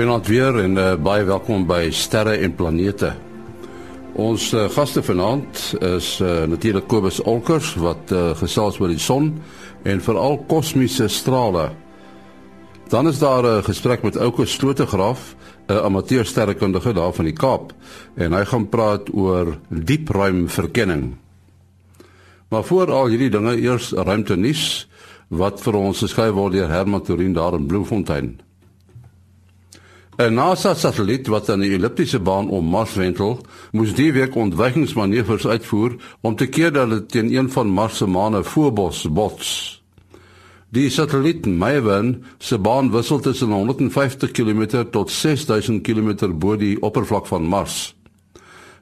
Goeienaand weer en uh, baie welkom by Sterre en Planete. Ons uh, gaste vanaand is uh, natuurlik Kobus Olkers wat uh, gesels oor die son en veral kosmiese strale. Dan is daar 'n uh, gesprek met Ouke Slotegraaf, 'n uh, amateursterrekundige daar van die Kaap en hy gaan praat oor diepruimverkenning. Maar voor al hierdie dinge eers ruimte nuus wat vir ons geskryf word deur Herman Torin daar in Bloemfontein. 'n NASA-satelliet wat aan die elliptiese baan om Mars wentel, moes die week ontwykingsmanoeuvres uitvoer om te keer dat dit teen een van Mars se maane Phobos bots. Die satelliet Maven se baan wissel tussen 150 km tot 6000 km bo die oppervlak van Mars.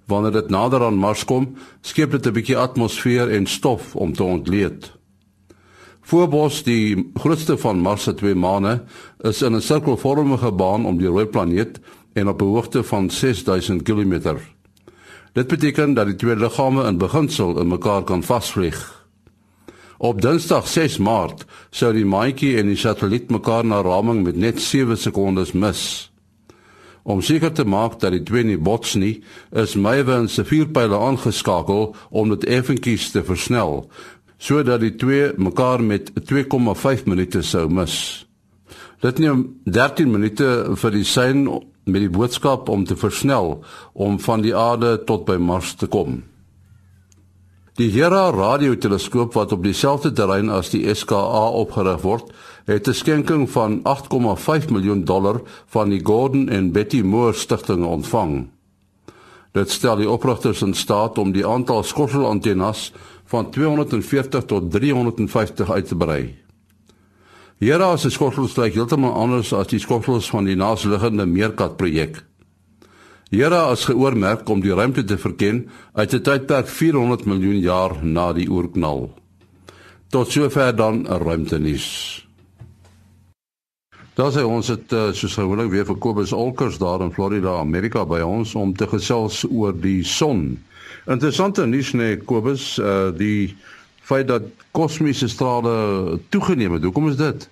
Wanneer dit nader aan Mars kom, skep dit 'n bietjie atmosfeer en stof om te ontleed. Phobos, die grootste van Mars se twee maane, is in 'n sirkelvormige baan om die rooi planeet en op 'n hoogte van 6000 km. Dit beteken dat die twee liggame in beginsel in mekaar kan vasvlieg. Op Dinsdag 6 Maart sou die maatjie en die satelliet mekaar na raming met net 7 sekondes mis. Om seker te maak dat die twee nie bots nie, is Maven se vierpyle aangeskakel om dit effentjies te versnel sodat die twee mekaar met 2,5 minute sou mis. Dit neem 13 minute vir die sein met die boodskap om te versnel om van die aarde tot by Mars te kom. Die Hera radioteleskoop wat op dieselfde terrein as die SKA opgerig word, het 'n skenking van 8,5 miljoen dollar van die Gordon en Betty Moore Stichting ontvang. Dit stel die oprigters in staat om die aantal skottelantennas van 240 tot 350 uit te brei. Hierra se skottels lyk heeltemal anders as die skottels van die naasliggende Meerkat projek. Hierra is geoormerk om die ruimte te verken uit 'n tydperk 400 miljoen jaar na die oerknal. Tot sover dan 'n ruimtenis. Daar sê ons het uh, soos gewoonlik weer vir Kobus Olkers daar in Florida, Amerika by ons om te gesels oor die son. Interessante nuus nee Kobus, uh die feit dat kosmiese strale toegeneem het. Hoekom is dit?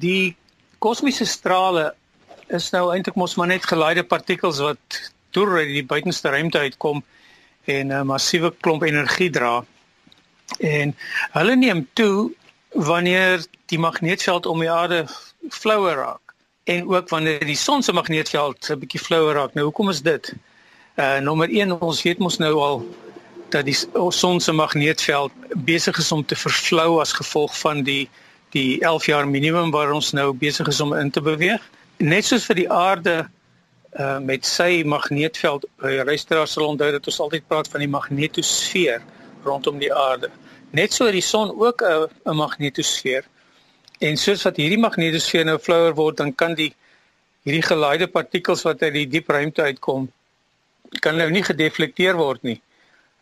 Die kosmiese strale is nou eintlik mos maar net geleide partikels wat deur uit die buitenste ruimte uitkom en 'n massiewe klomp energie dra. En hulle neem toe wanneer die magneetveld om die aarde flouer raak en ook wanneer die son se magneetveld 'n bietjie flouer raak. Nou hoekom is dit? Uh nommer 1 ons weet mos nou al dat die son se magneetveld besig is om te vervlou as gevolg van die die 11 jaar minimum waar ons nou besig is om in te beweeg. Net soos vir die aarde uh met sy magneetveld, uh, luisteraars sal onthou dat ons altyd praat van die magnetosfeer rondom die aarde. Net so het die son ook 'n 'n magnetosfeer. En soos wat hierdie magnetosfeer nou flouer word, dan kan die hierdie gelaaide partikels wat uit die diep ruimte uitkom kan nou nie gedeflekteer word nie.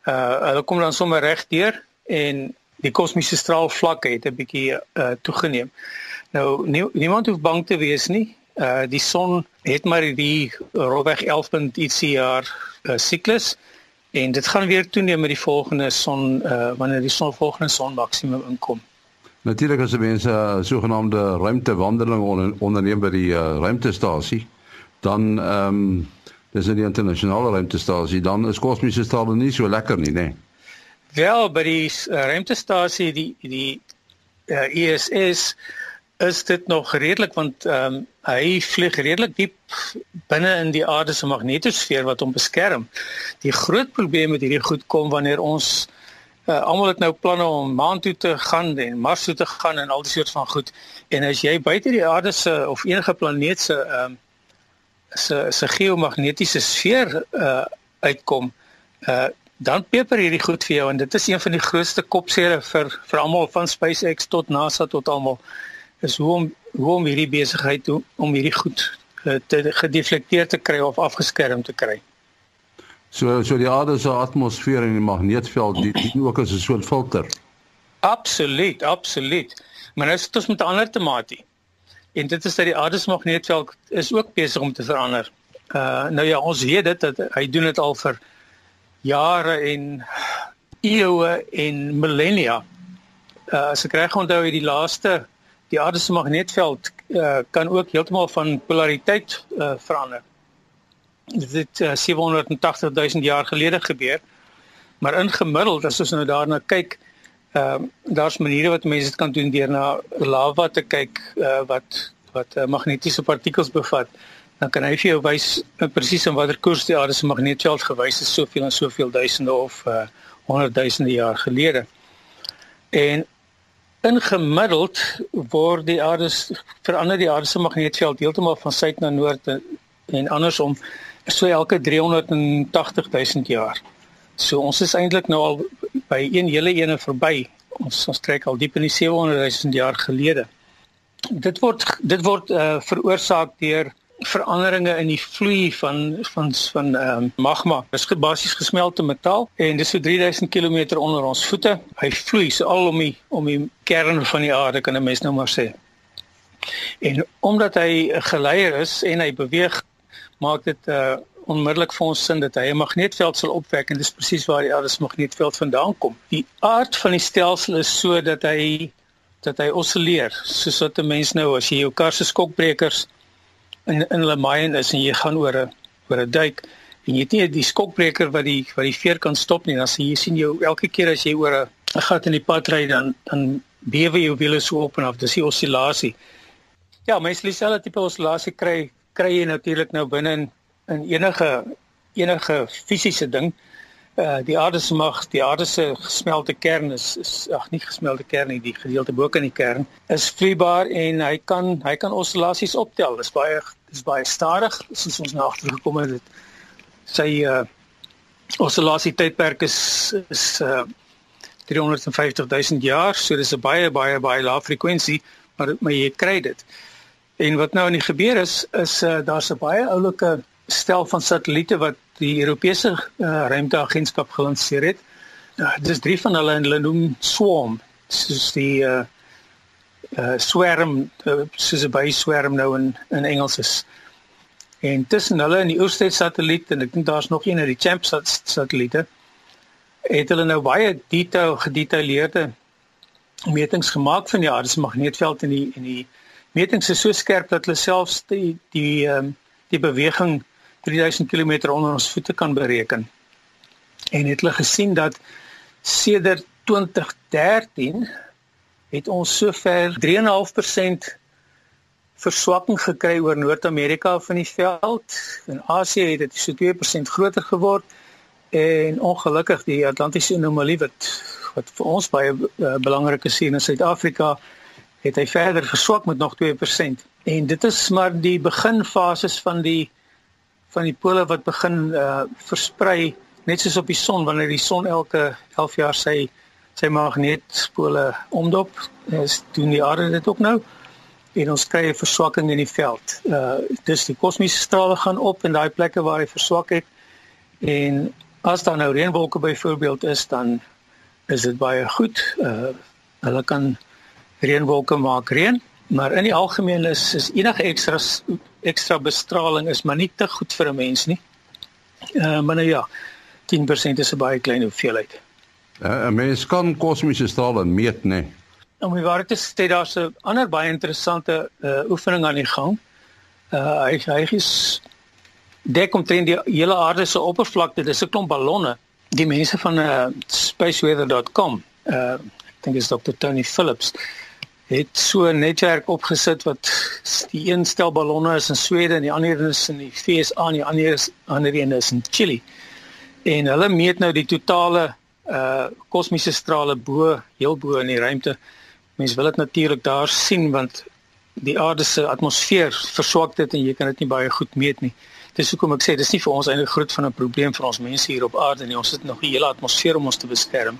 Uh hulle kom dan sommer reg deur en die kosmiese straalvlak het 'n bietjie uh toegeneem. Nou nie, niemand hoef bang te wees nie. Uh die son het maar die rolweg 11. ietsie jaar uh, siklus en dit gaan weer toeneem met die volgende son uh wanneer die son volgende son maksimum inkom. Natuurlik as mense 'n sogenaamde ruimtewandeling onderneem by die uh, ruimtestasie, dan ehm um, dis in die internasionale ruimtestasie dan is kosmiese strale nie so lekker nie nê nee. wel by die uh, ruimtestasie die die uh, eh, ISS is dit nog redelik want ehm um, hy vlieg redelik diep binne in die aarde se magnetosfeer wat hom beskerm die groot probleem met hierdie goed kom wanneer ons uh, almal het nou planne om maan toe te gaan en Mars toe te gaan en al die soort van goed en as jy buite die aarde se of enige planeet se ehm um, se se geomagnetiese sfeer uh uitkom uh dan peper hierdie goed vir jou en dit is een van die grootste kopseere vir vir almal van SpaceX tot NASA tot almal is hoe om hoe om hierdie besigheid doen om hierdie goed uh, te gedeflekteer te kry of afgeskerm te kry. So so die aarde se atmosfeer en die magneetveld die dien ook as 'n soort filter. Absoluut, absoluut. Maar nou is dit ons met 'n ander tematie. En dit is dat die aarde se magneetveld is ook besig om te verander. Uh nou ja, ons weet dit dat hy doen dit al vir jare en eeue en millennia. Uh as ek reg onthou, het die laaste die aarde se magneetveld uh, kan ook heeltemal van polariteit uh, verander. Dit het uh, 780 000 jaar gelede gebeur. Maar in gemiddeld as ons nou daarna kyk, ehm uh, daar's maniere wat mense dit kan doen deur na lava te kyk uh, wat wat uh, magnetiese partikels bevat. Dan kan hy vir jou wys uh, presies in watter koers die aarde se magnetveld gewys is soveel en soveel duisende of uh, honderdduisende jaar gelede. En in gemiddeld word die aarde verander die aarde se magnetveld heeltemal van suid na noord en, en andersom so elke 380 000 jaar. So ons is eintlik nou al by een hele ene verby. Ons ons trek al diep in die 700 000 jaar gelede. Dit word dit word uh, veroorsaak deur veranderinge in die vloei van van van um, magma. Dit is basies gesmelte metaal en dis so 3000 km onder ons voete. Hy vloei so al om die om die kern van die aarde kan 'n mens nou maar sê. En omdat hy 'n geleier is en hy beweeg, maak dit uh onmiddellik vir ons sin dat hy 'n magneetveld sal opwek en dis presies waar die aarde se magneetveld vandaan kom. Die aard van die stelsel is so dat hy dat hy osilleer, soos wat 'n mens nou as jy jou kar se skokbrekers in in hulle myn is en jy gaan oor 'n oor 'n duik en jy het nie die skokbreker wat die wat die veer kan stop nie, dan sien jy sien jou elke keer as jy oor 'n gat in die pad ry dan dan bewe jou wiele so op en af, dis die osillasie. Ja, mense sê selfe tipe osillasie kry kry jy natuurlik nou binne in in enige enige fisiese ding. Uh die aarde se mag die aarde se gesmelte kern is, is ag nie gesmelte kern nie die gedeelte bo kan die kern is vloeibaar en hy kan hy kan oscillasies optel. Dis baie dis baie stadig soos ons nou agtergekom het dit sy uh oscillasie tydperk is is uh 350 000 jaar so dis 'n baie baie baie lae frekwensie maar maar jy kry dit en wat nou aan die gebeur is is uh daar's 'n baie oulike stel van satelliete wat die Europese uh, ruimteagentskap gelanseer het. Uh, dis drie van hulle en hulle noem swarm. Dis die uh uh swarm uh, soos 'n baie swarm nou in in Engels is. En tussen hulle en die Oostheid satelliet en ek dink daar's nog een uit die Champ satelliete het hulle nou baie detail gedetailleerde metings gemaak van die aarde se magneetveld en die en die metings is so skerp dat hulle selfs die die ehm um, die beweging 3000 km onder ons voete kan bereken. En het hulle gesien dat sedert 2013 het ons sover 3.5% verswakking gekry oor Noord-Amerika van die veld. In Asië het dit so 2% groter geword en ongelukkig die Atlantiese anomalie wat wat vir ons baie uh, belangrik is in Suid-Afrika het hy verder verswak met nog 2%. En dit is maar die beginfases van die van die pole wat begin uh versprei net soos op die son wanneer die son elke 11 jaar sy sy magneetpole omdop is doen die aarde dit ook nou en ons kry 'n verswakking in die veld. Uh dis die kosmiese strale gaan op in daai plekke waar hy verswak het en as daar nou reënwolke byvoorbeeld is dan is dit baie goed. Uh hulle kan reënwolke maak reën, maar in die algemeen is is enige ekstra ekstra bestraling is maar nie te goed vir 'n mens nie. Uh, maar nou ja, 10% is 'n baie klein hoeveelheid. Uh, 'n Mens kan kosmiese strale meet, né? Nee. Om die waarheid te sê, daar's 'n ander baie interessante uh, oefening aan die gang. Uh hy hy is dek omtrent die hele aarde se oppervlakte. Dis 'n klomp ballonne. Die mense van uh spaceweather.com, uh ek dink is Dr. Tony Phillips het so 'n netwerk opgesit wat die een stel ballonne is in Swede en die ander is in die FSA en die ander is ander een is in Chili. En hulle meet nou die totale uh kosmiese strale bo heel bo in die ruimte. Mense wil dit natuurlik daar sien want die aarde se atmosfeer verswak dit en jy kan dit nie baie goed meet nie. Dis hoekom ek sê dis nie vir ons eintlik groot van 'n probleem vir ons mense hier op aarde nie. Ons het nog 'n hele atmosfeer om ons te beskerm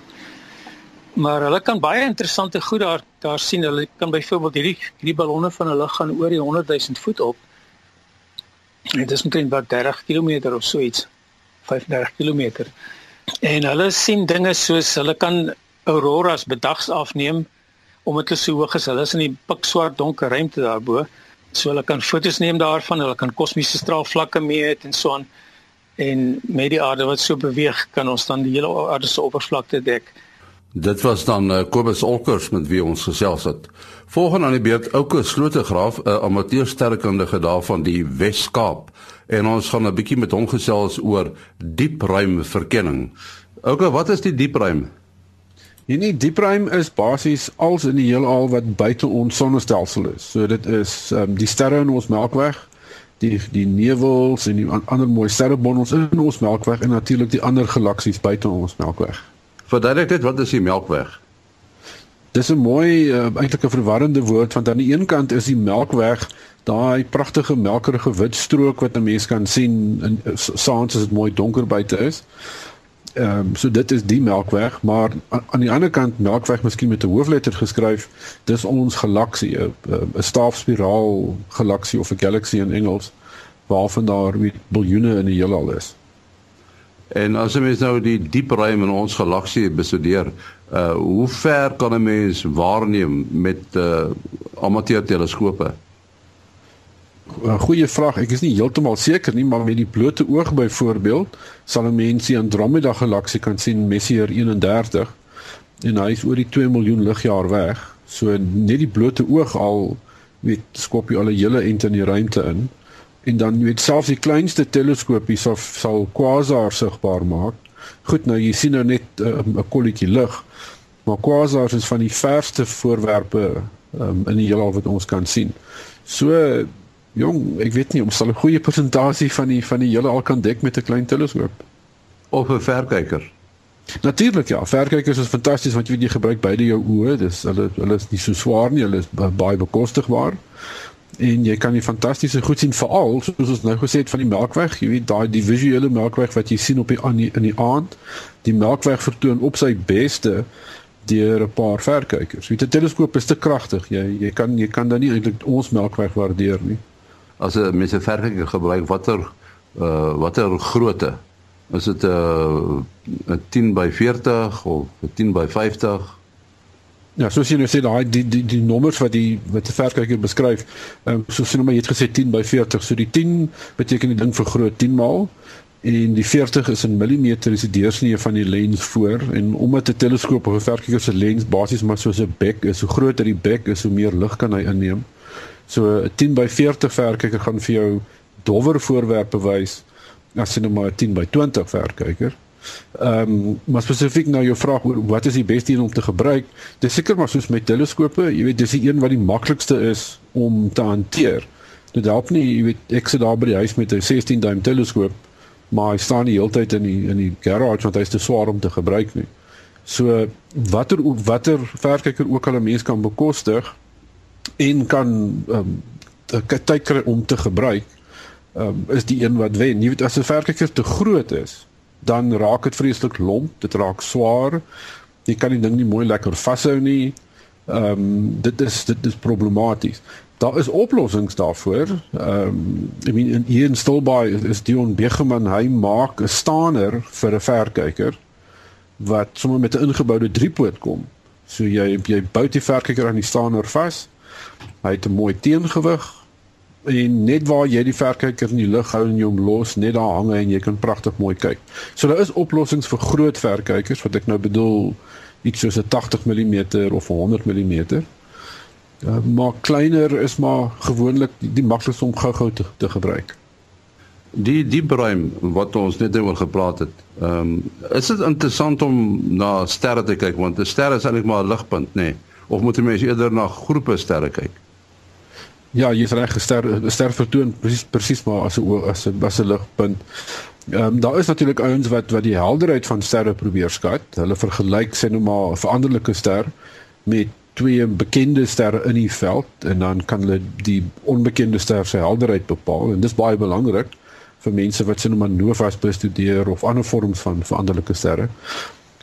maar hulle kan baie interessante goed daar daar sien. Hulle kan byvoorbeeld hierdie hierdie ballonne van hulle gaan oor die 100 000 voet op. En dit is omtrent wat 30 km of so iets. 35 km. En hulle sien dinge soos hulle kan auroras bedags afneem omdat hulle so hoog is. Hulle is in die pikswart donker ruimte daarbo. So hulle kan fotos neem daarvan. Hulle kan kosmiese straalvlakke meet en so aan. En met die aarde wat so beweeg, kan ons dan die hele aarde se oppervlakte dek. Dit was dan uh, Kobus Olkers met wie ons gesels het. Volgende aan die beurt Ouke Slotegraaf, 'n amateursterrekundige daar van die Wes-Kaap. En ons gaan 'n bietjie met hom gesels oor diepruimverkenning. Ouke, wat is die diepruim? Hierdie diepruim is basies als in die heelal wat buite ons sonnestelsel is. So dit is um, die sterre in ons Melkweg, die die nevels en die ander mooi sterrebondels in ons Melkweg en natuurlik die ander galaksies buite ons Melkweg. Verduidelik net wat is die Melkweg? Dis 'n mooi uh, eintlik 'n verwarrende woord want aan die een kant is die Melkweg daai pragtige melkerige wit strook wat 'n mens kan sien in saans as dit mooi donker buite is. Ehm um, so dit is die Melkweg, maar aan die ander kant Melkweg miskien met 'n hoofletter geskryf, dis ons galaksie, 'n staafspiraal galaksie of 'n galaxy in Engels waarvan daar weet biljoene in die heelal is. En as jy mens nou die diep ruim in ons galaksie bestudeer, uh hoe ver kan 'n mens waarneem met uh amateur teleskope? Goeie vraag. Ek is nie heeltemal seker nie, maar met die blote oog byvoorbeeld sal 'n mens die Andromeda galaksie kan sien Messier 31 en hy is oor die 2 miljoen ligjaar weg. So net die blote oog al weet skop jy al 'n hele ent in die ruimte in en dan weet selfs die kleinste teleskopies sal sal quasars sigbaar maak. Goed, nou jy sien nou net eh, 'n uh, kolletjie lig. Maar quasars is van die verste voorwerpe um, in die heelal wat ons kan sien. So jong, ek weet nie, ons sal 'n goeie presentasie van die van die heelal kan dek met 'n klein teleskoop of 'n verkyker. Natuurlik ja, verkykers is fantasties want jy weet jy gebruik beide jou oë, dis hulle hulle is nie so swaar nie, hulle is baie bekostigbaar en jy kan die fantastiese goed sien veral soos ons nou gesê het van die Melkweg. Jy weet daai die visuele Melkweg wat jy sien op die aan in die aand die Melkweg vertoon op sy beste deur 'n paar verkykers weet 'n teleskoop is te kragtig jy jy kan jy kan dan nie eintlik ons Melkweg waardeer nie. As 'n mens 'n verkyker gebruik watter uh watter grootte? Is dit 'n uh, 'n 10 by 40 of 'n 10 by 50 Ja, soos jy nou sê daai die die die nommers wat die wat die verkyker beskryf, ehm um, soos jy nou maar jy het gesê 10 by 40, so die 10 beteken die ding vergroot 10 maal en die 40 is in millimeter is die deursnee van die lens voor en omdat 'n teleskoop of 'n verkyker se lens basies maar soos 'n bek is, so groter die bek is, hoe meer lig kan hy inneem. So 'n 10 by 40 verkyker gaan vir jou dowwer voorwerpe wys as jy nou maar 'n 10 by 20 verkyker. Ehm um, maar spesifiek nou jou vraag oor wat is die beste een om te gebruik? Dis seker maar soos met teleskope, jy weet dis die een wat die maklikste is om te hanteer. Dit help nie, jy weet ek sit daar by die huis met 'n 16 duim teleskoop, maar hy staan die hele tyd in die in die garage want hy's te swaar om te gebruik nie. So watter watter verkyker ook al 'n mens kan bekostig en kan ehm um, tyd kry om te gebruik, ehm um, is die een wat wen. Jy weet as 'n verkyker te groot is, dan raak dit vreeslik lomp, dit raak swaar. Jy kan die ding nie mooi lekker vashou nie. Ehm um, dit is dit is problematies. Daar is oplossings daarvoor. Ehm um, I mean hier in Stilbaai is Dion Begeman, hy maak 'n staaner vir 'n verkyker wat sommer met 'n ingeboude driepoot kom. So jy jy bou die verkyker aan die staaner vas. Hy het 'n mooi teengewig en net waar jy die verkyker in die lug hou en jy hom los net daar hang en jy kan pragtig mooi kyk. So daar is oplossings vir groot verkykers wat ek nou bedoel iets soos 'n 80 mm of 100 mm. Uh, maar kleiner is maar gewoonlik die, die maklikste om gou-gou te, te gebruik. Die die bruin wat ons net oor gepraat het. Ehm um, is dit interessant om na sterre te kyk want 'n ster is eintlik maar 'n ligpunt nê nee? of moet jy mens eerder na groepe sterre kyk? Ja, jy is reg gester ster vertoon presies presies maar as 'n as 'n as 'n ligpunt. Ehm um, daar is natuurlik ouens wat wat die helderheid van sterre probeer skat. Hulle vergelyk sê nou maar 'n veranderlike ster met twee bekende sterre in die veld en dan kan hulle die onbekende ster se helderheid bepaal en dis baie belangrik vir mense wat sien nou maar novas bestudeer of ander vorms van veranderlike sterre.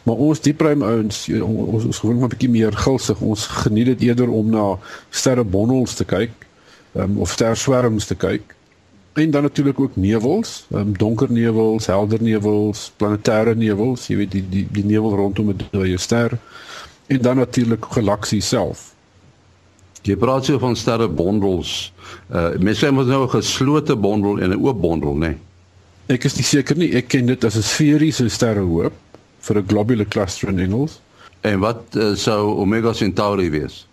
Maar ons diepruim ouens ons is gewoonlik 'n bietjie meer gulsig. Ons geniet dit eerder om na sterrebondels te kyk um, of sterswerms te kyk. En dan natuurlik ook nevels, um, donker nevels, helder nevels, planetêre nevels, jy weet die die die nevel rondom 'n dooie ster. En dan natuurlik galaksie self. Jy praat so van sterrebondels. Uh mense sê mos nou 'n geslote bondel en 'n oop bondel, né? Nee? Ek is nie seker nie. Ek ken dit as 'n sferiese sterrehoop vir 'n globular cluster in Engels. En wat uh, sou Omega Centauri wees?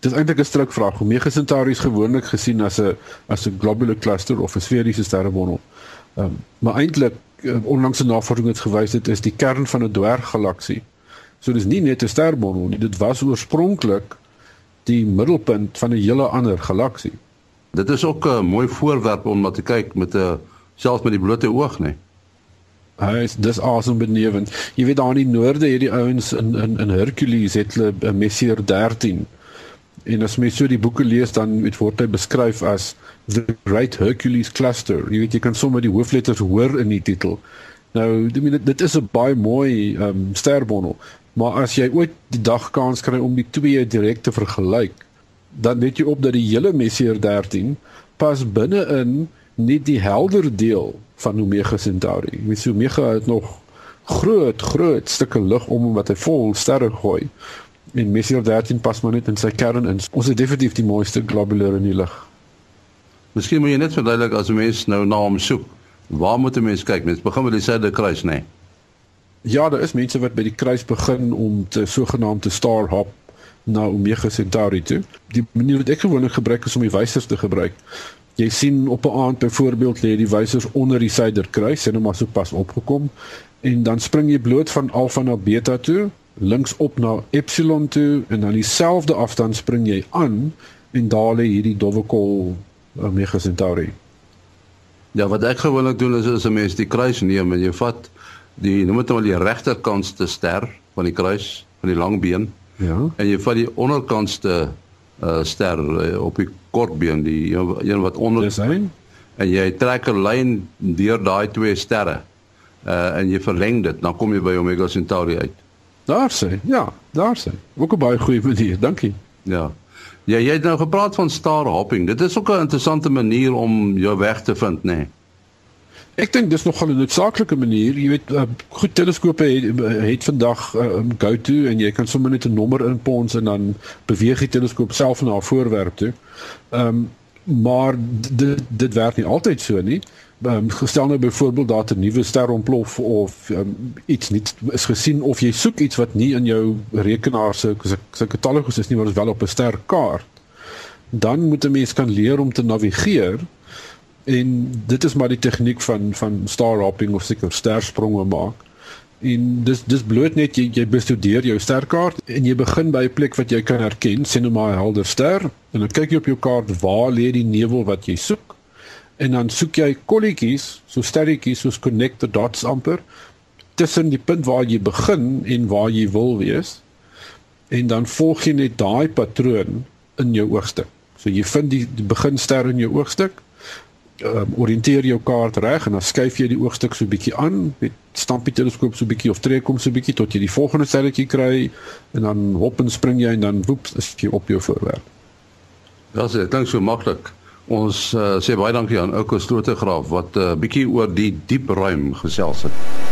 Dit is eintlik 'n strukvraag. Omega Centauri is gewoonlik gesien as 'n as 'n globular cluster of 'n sferiese sterrebondel. Ehm um, maar eintlik uh, onlangs 'n navorsing het gewys dit is die kern van 'n dwerggalaksie. So dis nie net 'n sterbondel nie, dit was oorspronklik die middelpunt van 'n hele ander galaksie. Dit is ook 'n mooi voorwerp om na te kyk met 'n selfs met die blote oog, nee. Hy is dis awesome benewend. Jy weet daar in die noorde hierdie ouens in in in Hercules het hulle 'n Messier 13. En as mens so die boeke lees dan het word hy beskryf as the Great Hercules Cluster. Jy weet jy kan sommer die hoofletters hoor in die titel. Nou, dit dit is 'n baie mooi um sterbondel, maar as jy ooit die dag kans kry om die twee direk te vergelyk, dan weet jy op dat die hele Messier 13 pas binne-in nie die helder deel van Omega Centauri. Met so Omega het nog groot groot stukke lig om wat hy vol sterre gooi. En Messier 13 pas maar net in sy kern in. Ons het definitief die mooiste globular in die lig. Miskien moet jy net verduidelik as 'n mens nou na hom soek. Waar moet 'n mens kyk? Mens begin met die Suiderkruis, nê? Nee. Ja, daar is mense wat by die kruis begin om te sogenaamde star hop na Omega Centauri toe. Die manier wat ek gewoonlik gebruik is om die wysers te gebruik. Jy sien op 'n aand byvoorbeeld lê die wysers onder die suiderkruis en hom as sopas opgekom en dan spring jy bloot van alfa na beta toe, links op na epsilon toe en dan dieselfde afstand spring jy aan en daar lê hierdie dowwe kol Omega Centauri. Ja, wat ek gewoonlik doen is as 'n mens die kruis neem en jy vat die noem dit nou die regterkantste ster van die kruis van die lang been. Ja. En jy vat die onderkantste uh, ster uh, op die kortbeen die een wat onder is hy en jy trek 'n lyn deur daai twee sterre uh, en jy verleng dit dan kom jy by Omega Centauri uit. Daar sê, ja, daar sê. Ook 'n baie goeie manier. Dankie. Ja. Ja, jy het nou gepraat van star hopping. Dit is ook 'n interessante manier om jou weg te vind, nê. Nee. Ek dink dis nogal 'n noodsaaklike manier. Jy weet, uh, goed teleskope het, het vandag uh, um, go to en jy kan sommer net 'n nommer inpons en dan beweeg die teleskoop self na 'n voorwerp toe. Ehm um, maar dit dit werk nie altyd so nie. Um, gestel nou byvoorbeeld dat 'n nuwe ster ontplof of um, iets nie is gesien of jy soek iets wat nie in jou rekenaar se se katalogus is nie maar is wel op 'n sterkaart. Dan moet 'n mens kan leer om te navigeer en dit is maar die tegniek van van star hopping of seker sterspronge maak. En dis dis bloot net jy jy bestudeer jou sterkaart en jy begin by 'n plek wat jy kan herken, sien nou maar 'n helder ster en dan kyk jy op jou kaart waar lê die nevel wat jy soek. En dan soek jy kolletjies, so sterretjies soos connect the dots amper tussen die punt waar jy begin en waar jy wil wees. En dan volg jy net daai patroon in jou oogstuk. So jy vind die, die beginster in jou oogstuk um, orienteer jou kaart reg en dan skuif jy die oogstuk so bietjie aan met stamp die teleskoop so bietjie of trek hom so bietjie tot jy die volgende stelletjie kry en dan hop en spring jy en dan woep is jy op jou voorwerp. Ja, dit klink so maklik. Ons uh, sê baie dankie aan Ouko Strotegraaf wat 'n uh, bietjie oor die diep ruim gesels het.